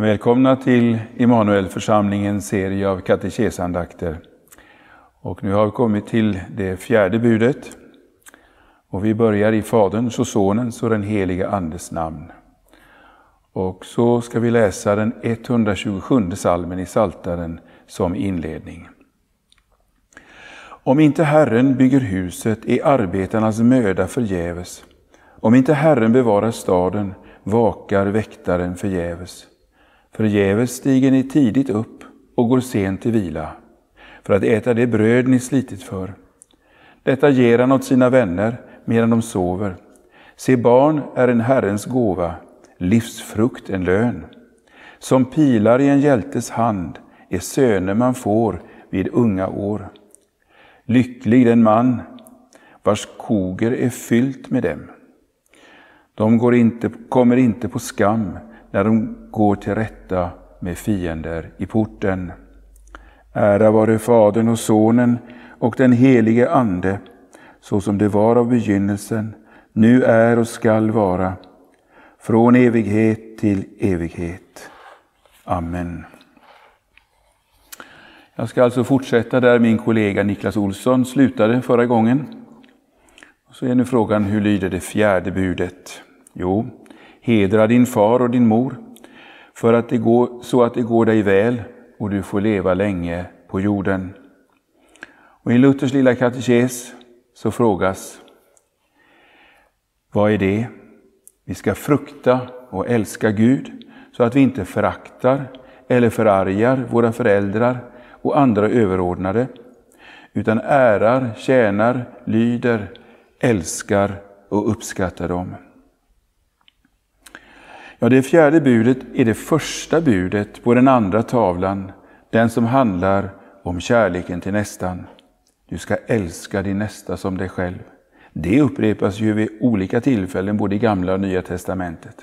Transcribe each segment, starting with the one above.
Välkomna till Immanuelförsamlingens serie av katekesandakter. Och nu har vi kommit till det fjärde budet. Och vi börjar i Faderns och Sonens och den helige Andes namn. Och så ska vi läsa den 127 salmen i Saltaren som inledning. Om inte Herren bygger huset är arbetarnas möda förgäves. Om inte Herren bevarar staden vakar väktaren förgäves. Förgäves stiger ni tidigt upp och går sent till vila, för att äta det bröd ni slitit för. Detta ger han åt sina vänner medan de sover. Se, barn är en Herrens gåva, livsfrukt en lön. Som pilar i en hjältes hand är söner man får vid unga år. Lycklig den man vars koger är fyllt med dem. De går inte, kommer inte på skam när de går till rätta med fiender i porten. Ära vare Fadern och Sonen och den helige Ande, så som det var av begynnelsen, nu är och skall vara, från evighet till evighet. Amen. Jag ska alltså fortsätta där min kollega Niklas Olsson slutade förra gången. Så är nu frågan, hur lyder det fjärde budet? Jo, hedra din far och din mor, för att det går, så att det går dig väl och du får leva länge på jorden. Och I Luthers lilla katekes så frågas, vad är det? Vi ska frukta och älska Gud så att vi inte föraktar eller förargar våra föräldrar och andra överordnade, utan ärar, tjänar, lyder, älskar och uppskattar dem. Ja, det fjärde budet är det första budet på den andra tavlan, den som handlar om kärleken till nästan. Du ska älska din nästa som dig själv. Det upprepas ju vid olika tillfällen både i Gamla och Nya testamentet.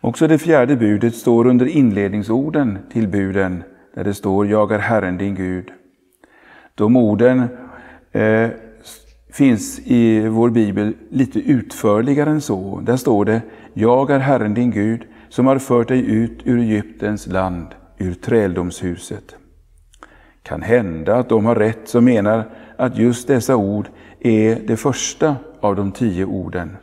Också det fjärde budet står under inledningsorden till buden, där det står ”Jag är Herren din Gud”. De orden eh, finns i vår bibel lite utförligare än så. Där står det ”Jag är Herren din Gud, som har fört dig ut ur Egyptens land, ur träldomshuset”. Kan hända att de har rätt som menar att just dessa ord är det första av de tio orden.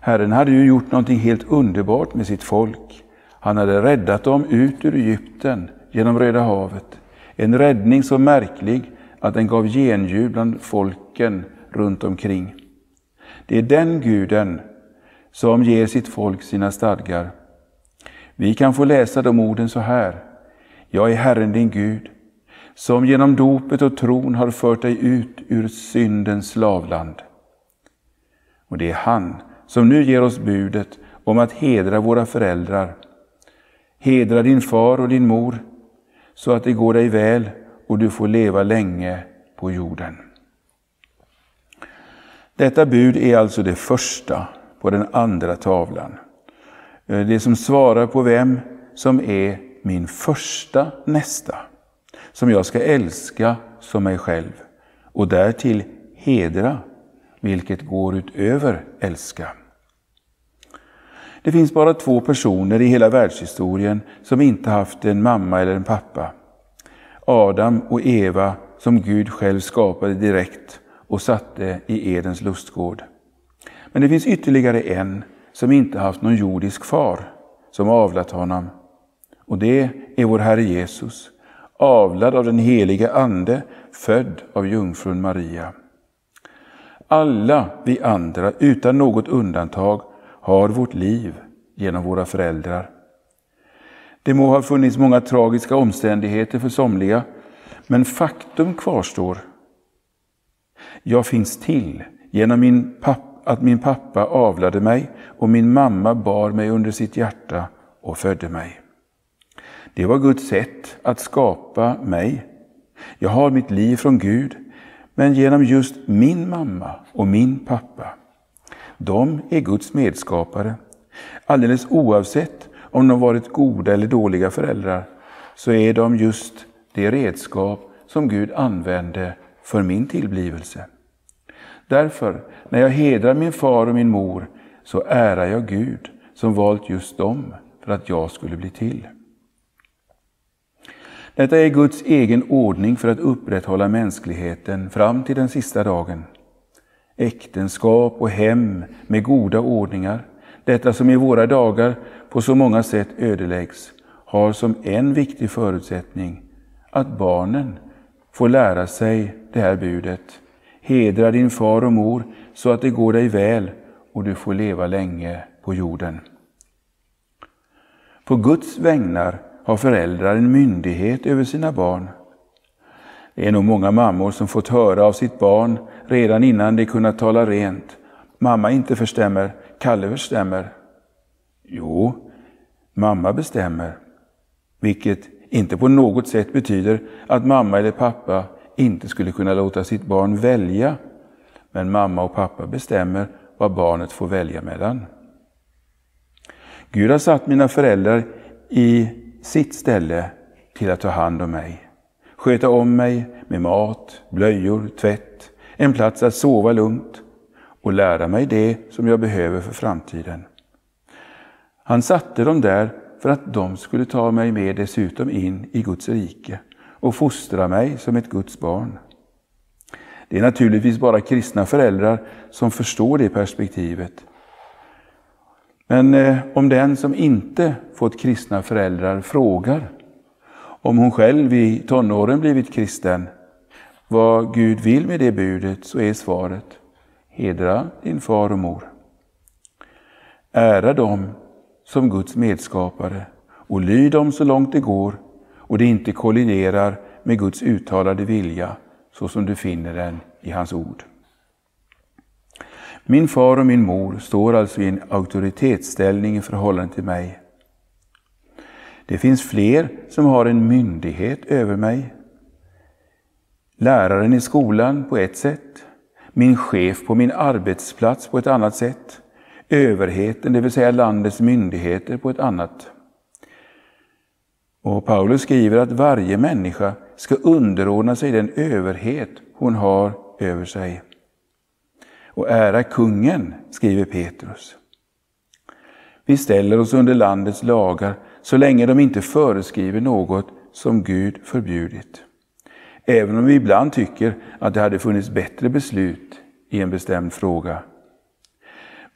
Herren hade ju gjort någonting helt underbart med sitt folk. Han hade räddat dem ut ur Egypten genom Röda havet. En räddning så märklig att den gav genljud bland folken runt omkring. Det är den guden som ger sitt folk sina stadgar. Vi kan få läsa de orden så här. Jag är Herren din Gud, som genom dopet och tron har fört dig ut ur syndens slavland. Och det är han som nu ger oss budet om att hedra våra föräldrar. Hedra din far och din mor, så att det går dig väl och du får leva länge på jorden. Detta bud är alltså det första på den andra tavlan. Eh, det som svarar på vem som är min första nästa, som jag ska älska som mig själv och därtill hedra, vilket går utöver älska. Det finns bara två personer i hela världshistorien som inte haft en mamma eller en pappa. Adam och Eva som Gud själv skapade direkt och satte i Edens lustgård. Men det finns ytterligare en som inte haft någon jordisk far som avlat honom. Och det är vår Herre Jesus, avlad av den helige Ande, född av jungfrun Maria. Alla vi andra, utan något undantag, har vårt liv genom våra föräldrar. Det må ha funnits många tragiska omständigheter för somliga, men faktum kvarstår. Jag finns till genom min att min pappa avlade mig och min mamma bar mig under sitt hjärta och födde mig. Det var Guds sätt att skapa mig. Jag har mitt liv från Gud, men genom just min mamma och min pappa. De är Guds medskapare. Alldeles oavsett om de varit goda eller dåliga föräldrar, så är de just det redskap som Gud använde för min tillblivelse. Därför, när jag hedrar min far och min mor, så ärar jag Gud som valt just dem för att jag skulle bli till. Detta är Guds egen ordning för att upprätthålla mänskligheten fram till den sista dagen. Äktenskap och hem med goda ordningar, detta som i våra dagar på så många sätt ödeläggs, har som en viktig förutsättning att barnen får lära sig det här budet. Hedra din far och mor så att det går dig väl och du får leva länge på jorden. På Guds vägnar har föräldrar en myndighet över sina barn. Det är nog många mammor som fått höra av sitt barn redan innan de kunnat tala rent. Mamma inte förstämmer, Kalle bestämmer. Jo, mamma bestämmer. Vilket inte på något sätt betyder att mamma eller pappa inte skulle kunna låta sitt barn välja. Men mamma och pappa bestämmer vad barnet får välja mellan. Gud har satt mina föräldrar i sitt ställe till att ta hand om mig. Sköta om mig med mat, blöjor, tvätt, en plats att sova lugnt och lära mig det som jag behöver för framtiden. Han satte dem där för att de skulle ta mig med dessutom in i Guds rike och fostra mig som ett Guds barn. Det är naturligtvis bara kristna föräldrar som förstår det perspektivet. Men eh, om den som inte fått kristna föräldrar frågar om hon själv i tonåren blivit kristen, vad Gud vill med det budet, så är svaret Hedra din far och mor. Ära dem som Guds medskapare och lyd dem så långt det går och det inte kolliderar med Guds uttalade vilja så som du finner den i hans ord. Min far och min mor står alltså i en auktoritetsställning i förhållande till mig. Det finns fler som har en myndighet över mig. Läraren i skolan på ett sätt, min chef på min arbetsplats på ett annat sätt, överheten, det vill säga landets myndigheter, på ett annat. Och Paulus skriver att varje människa ska underordna sig den överhet hon har över sig. Och ära kungen, skriver Petrus. Vi ställer oss under landets lagar så länge de inte föreskriver något som Gud förbjudit. Även om vi ibland tycker att det hade funnits bättre beslut i en bestämd fråga.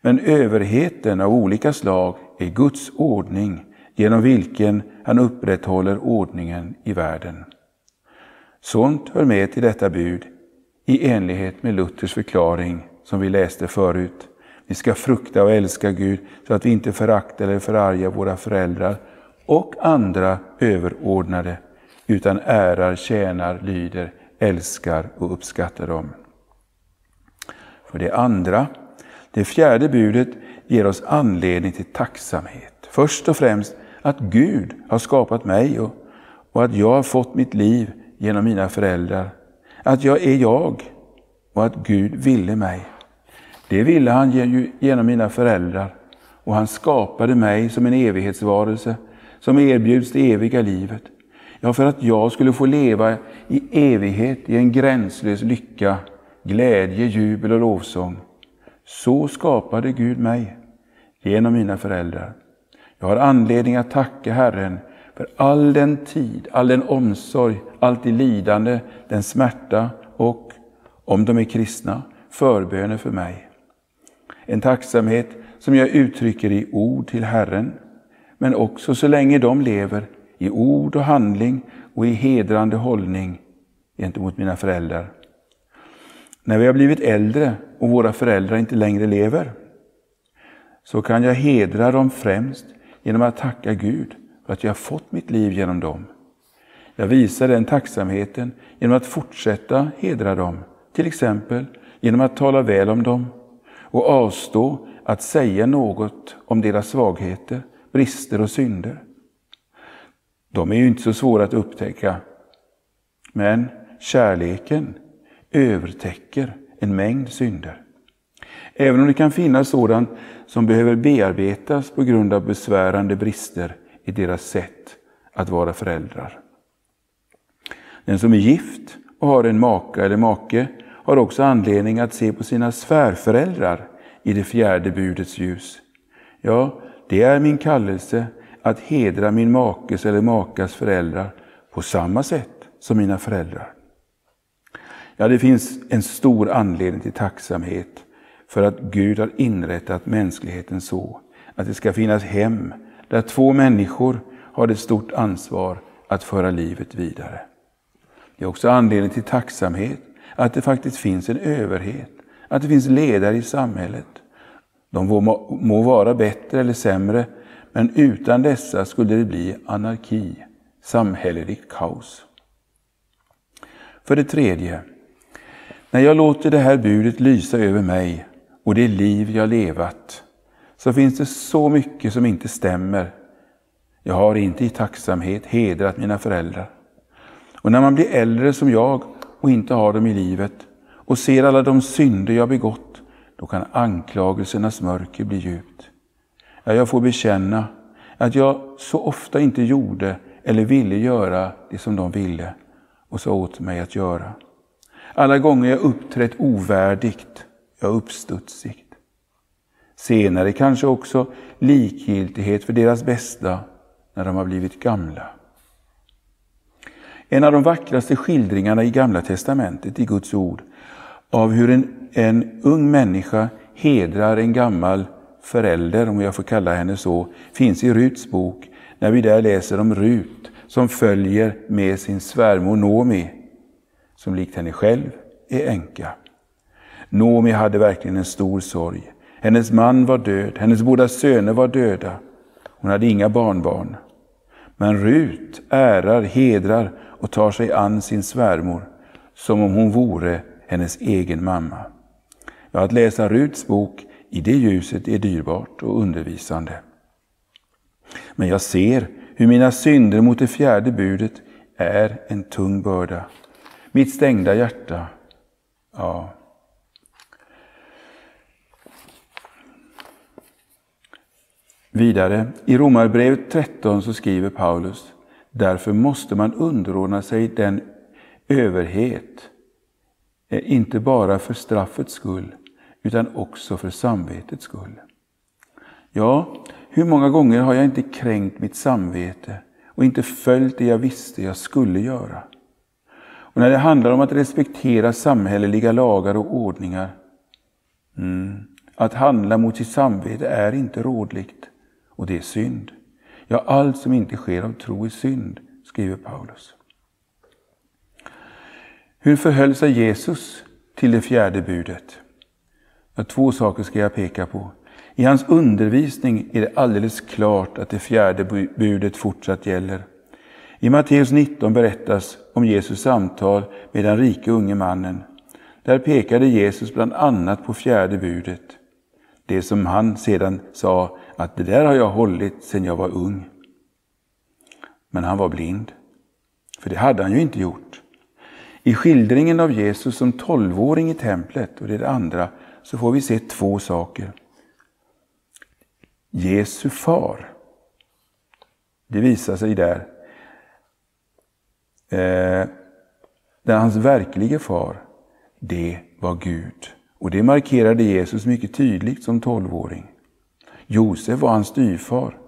Men överheten av olika slag är Guds ordning genom vilken han upprätthåller ordningen i världen. Sånt hör med till detta bud i enlighet med Luthers förklaring som vi läste förut. Vi ska frukta och älska Gud så att vi inte föraktar eller förargar våra föräldrar och andra överordnade, utan ärar, tjänar, lyder, älskar och uppskattar dem. För det andra, det fjärde budet ger oss anledning till tacksamhet. Först och främst att Gud har skapat mig och, och att jag har fått mitt liv genom mina föräldrar. Att jag är jag och att Gud ville mig. Det ville han genom mina föräldrar och han skapade mig som en evighetsvarelse som erbjuds det eviga livet. Ja, för att jag skulle få leva i evighet i en gränslös lycka, glädje, jubel och lovsång. Så skapade Gud mig genom mina föräldrar. Jag har anledning att tacka Herren för all den tid, all den omsorg, allt det lidande, den smärta och, om de är kristna, förböner för mig. En tacksamhet som jag uttrycker i ord till Herren, men också så länge de lever i ord och handling och i hedrande hållning gentemot mina föräldrar. När vi har blivit äldre och våra föräldrar inte längre lever, så kan jag hedra dem främst genom att tacka Gud för att jag har fått mitt liv genom dem. Jag visar den tacksamheten genom att fortsätta hedra dem, till exempel genom att tala väl om dem och avstå att säga något om deras svagheter, brister och synder. De är ju inte så svåra att upptäcka, men kärleken övertäcker en mängd synder. Även om det kan finnas sådant som behöver bearbetas på grund av besvärande brister i deras sätt att vara föräldrar. Den som är gift och har en maka eller make har också anledning att se på sina svärföräldrar i det fjärde budets ljus. Ja, det är min kallelse att hedra min makes eller makas föräldrar på samma sätt som mina föräldrar. Ja, det finns en stor anledning till tacksamhet för att Gud har inrättat mänskligheten så att det ska finnas hem där två människor har ett stort ansvar att föra livet vidare. Det är också anledning till tacksamhet att det faktiskt finns en överhet, att det finns ledare i samhället. De må vara bättre eller sämre, men utan dessa skulle det bli anarki, samhälleligt kaos. För det tredje, när jag låter det här budet lysa över mig och det liv jag levat, så finns det så mycket som inte stämmer. Jag har inte i tacksamhet hedrat mina föräldrar. Och när man blir äldre som jag och inte har dem i livet och ser alla de synder jag begått, då kan anklagelsernas mörker bli djupt. Ja, jag får bekänna att jag så ofta inte gjorde eller ville göra det som de ville och sa åt mig att göra. Alla gånger jag uppträtt ovärdigt, ja uppstudsigt. Senare kanske också likgiltighet för deras bästa när de har blivit gamla. En av de vackraste skildringarna i Gamla testamentet, i Guds ord, av hur en, en ung människa hedrar en gammal förälder, om jag får kalla henne så, finns i Ruts bok, när vi där läser om Rut som följer med sin svärmor Nomi, som likt henne själv är änka. Nomi hade verkligen en stor sorg. Hennes man var död, hennes båda söner var döda. Hon hade inga barnbarn. Men Rut ärar, hedrar och tar sig an sin svärmor som om hon vore hennes egen mamma. Ja, att läsa Ruts bok i det ljuset är dyrbart och undervisande. Men jag ser hur mina synder mot det fjärde budet är en tung börda. Mitt stängda hjärta, ja. Vidare, i Romarbrevet 13 så skriver Paulus, därför måste man underordna sig den överhet, eh, inte bara för straffets skull, utan också för samvetets skull. Ja, hur många gånger har jag inte kränkt mitt samvete och inte följt det jag visste jag skulle göra? Och när det handlar om att respektera samhälleliga lagar och ordningar, mm, att handla mot sitt samvete är inte rådligt och det är synd. Ja, allt som inte sker av tro är synd, skriver Paulus. Hur förhöll sig Jesus till det fjärde budet? Ja, två saker ska jag peka på. I hans undervisning är det alldeles klart att det fjärde budet fortsatt gäller. I Matteus 19 berättas om Jesus samtal med den rike unge mannen. Där pekade Jesus bland annat på fjärde budet. Det som han sedan sa att det där har jag hållit sedan jag var ung. Men han var blind. För det hade han ju inte gjort. I skildringen av Jesus som tolvåring i templet, och det är det andra, så får vi se två saker. Jesu far. Det visar sig där. Eh, hans verkliga far, det var Gud. Och det markerade Jesus mycket tydligt som tolvåring. Josef var hans styvfar.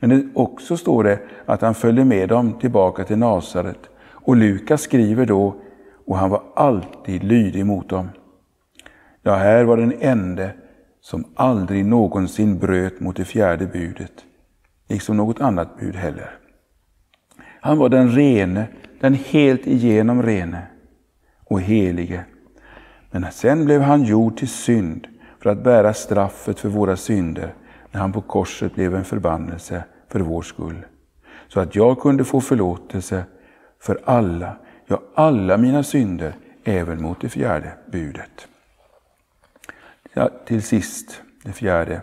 Men det också står det att han följde med dem tillbaka till Nasaret. Och Lukas skriver då, och han var alltid lydig mot dem. Ja, här var den ende som aldrig någonsin bröt mot det fjärde budet, liksom något annat bud heller. Han var den rene, den helt igenom rene och helige. Men sen blev han gjord till synd för att bära straffet för våra synder när han på korset blev en förbannelse för vår skull. Så att jag kunde få förlåtelse för alla, ja alla mina synder, även mot det fjärde budet. Ja, till sist, det fjärde,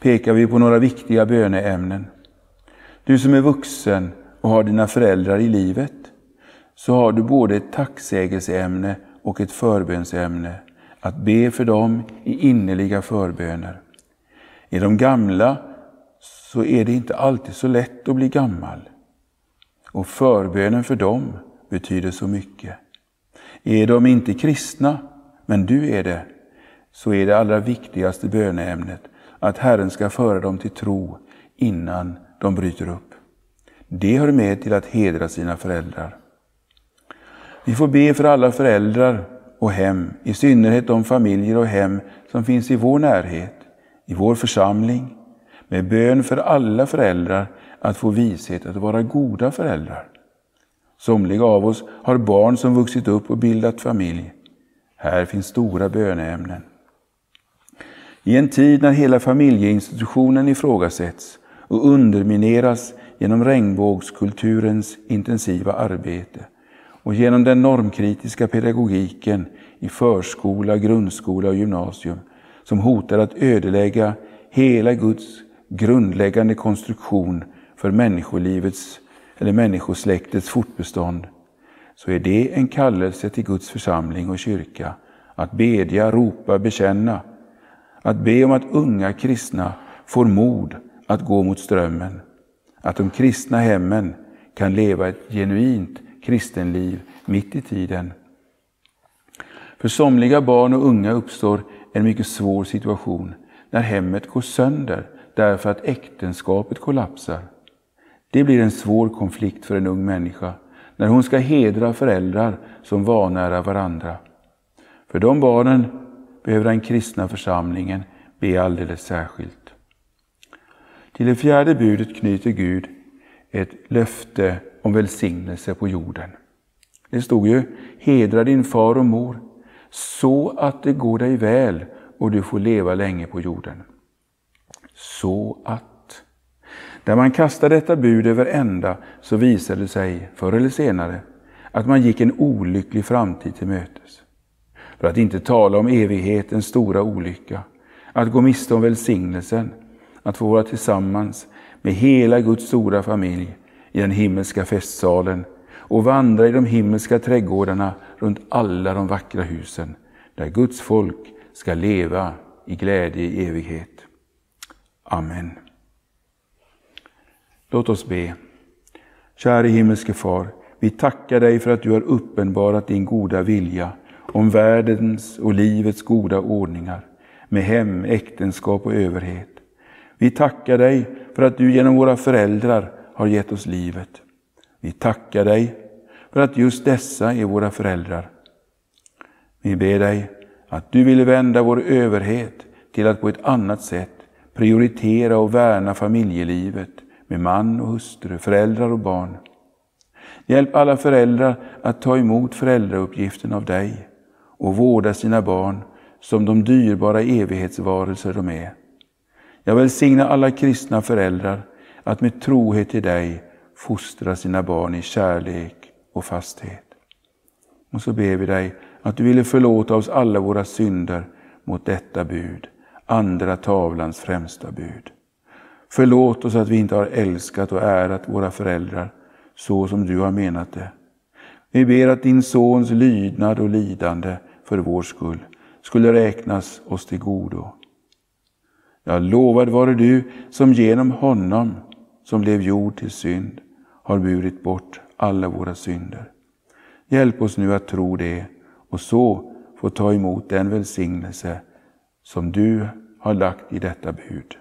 pekar vi på några viktiga böneämnen. Du som är vuxen och har dina föräldrar i livet, så har du både ett tacksägelseämne och ett förbönsämne, att be för dem i innerliga förböner. Är de gamla så är det inte alltid så lätt att bli gammal. Och förbönen för dem betyder så mycket. Är de inte kristna, men du är det, så är det allra viktigaste böneämnet att Herren ska föra dem till tro innan de bryter upp. Det hör med till att hedra sina föräldrar. Vi får be för alla föräldrar och hem, i synnerhet de familjer och hem som finns i vår närhet, i vår församling, med bön för alla föräldrar att få vishet att vara goda föräldrar. Somliga av oss har barn som vuxit upp och bildat familj. Här finns stora böneämnen. I en tid när hela familjeinstitutionen ifrågasätts och undermineras genom regnbågskulturens intensiva arbete och genom den normkritiska pedagogiken i förskola, grundskola och gymnasium som hotar att ödelägga hela Guds grundläggande konstruktion för människolivets eller människosläktets fortbestånd, så är det en kallelse till Guds församling och kyrka att bedja, ropa, bekänna, att be om att unga kristna får mod att gå mot strömmen, att de kristna hemmen kan leva ett genuint kristenliv mitt i tiden. För somliga barn och unga uppstår en mycket svår situation när hemmet går sönder därför att äktenskapet kollapsar. Det blir en svår konflikt för en ung människa när hon ska hedra föräldrar som vanära varandra. För de barnen behöver den kristna församlingen be alldeles särskilt. Till det fjärde budet knyter Gud ett löfte om välsignelse på jorden. Det stod ju, hedra din far och mor, så att det går dig väl och du får leva länge på jorden. Så att. När man kastar detta bud över ända så visar det sig, förr eller senare, att man gick en olycklig framtid till mötes. För att inte tala om evighetens stora olycka, att gå miste om välsignelsen, att få vara tillsammans med hela Guds stora familj i den himmelska festsalen och vandra i de himmelska trädgårdarna runt alla de vackra husen, där Guds folk ska leva i glädje i evighet. Amen. Låt oss be. Käre himmelske Far, vi tackar dig för att du har uppenbarat din goda vilja om världens och livets goda ordningar med hem, äktenskap och överhet. Vi tackar dig för att du genom våra föräldrar har gett oss livet. Vi tackar dig för att just dessa är våra föräldrar. Vi ber dig att du vill vända vår överhet till att på ett annat sätt prioritera och värna familjelivet med man och hustru, föräldrar och barn. Hjälp alla föräldrar att ta emot föräldrauppgiften av dig och vårda sina barn som de dyrbara evighetsvarelser de är. Jag välsignar alla kristna föräldrar att med trohet till dig fostra sina barn i kärlek och fasthet. Och så ber vi dig att du ville förlåta oss alla våra synder mot detta bud, andra tavlans främsta bud. Förlåt oss att vi inte har älskat och ärat våra föräldrar så som du har menat det. Vi ber att din sons lydnad och lidande för vår skull skulle räknas oss till godo. Ja, lovad vare du som genom honom, som blev jord till synd, har burit bort alla våra synder. Hjälp oss nu att tro det och så få ta emot den välsignelse som du har lagt i detta bud.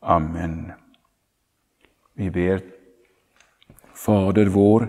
Amen. Vi ber. Fader vår,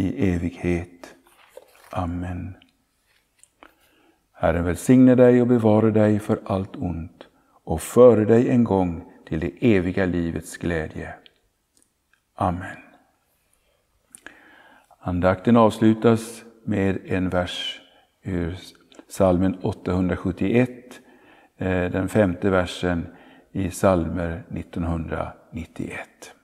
i evighet. Amen. Herren välsigne dig och bevara dig för allt ont och före dig en gång till det eviga livets glädje. Amen. Andakten avslutas med en vers ur salmen 871, eh, den femte versen i salmer 1991.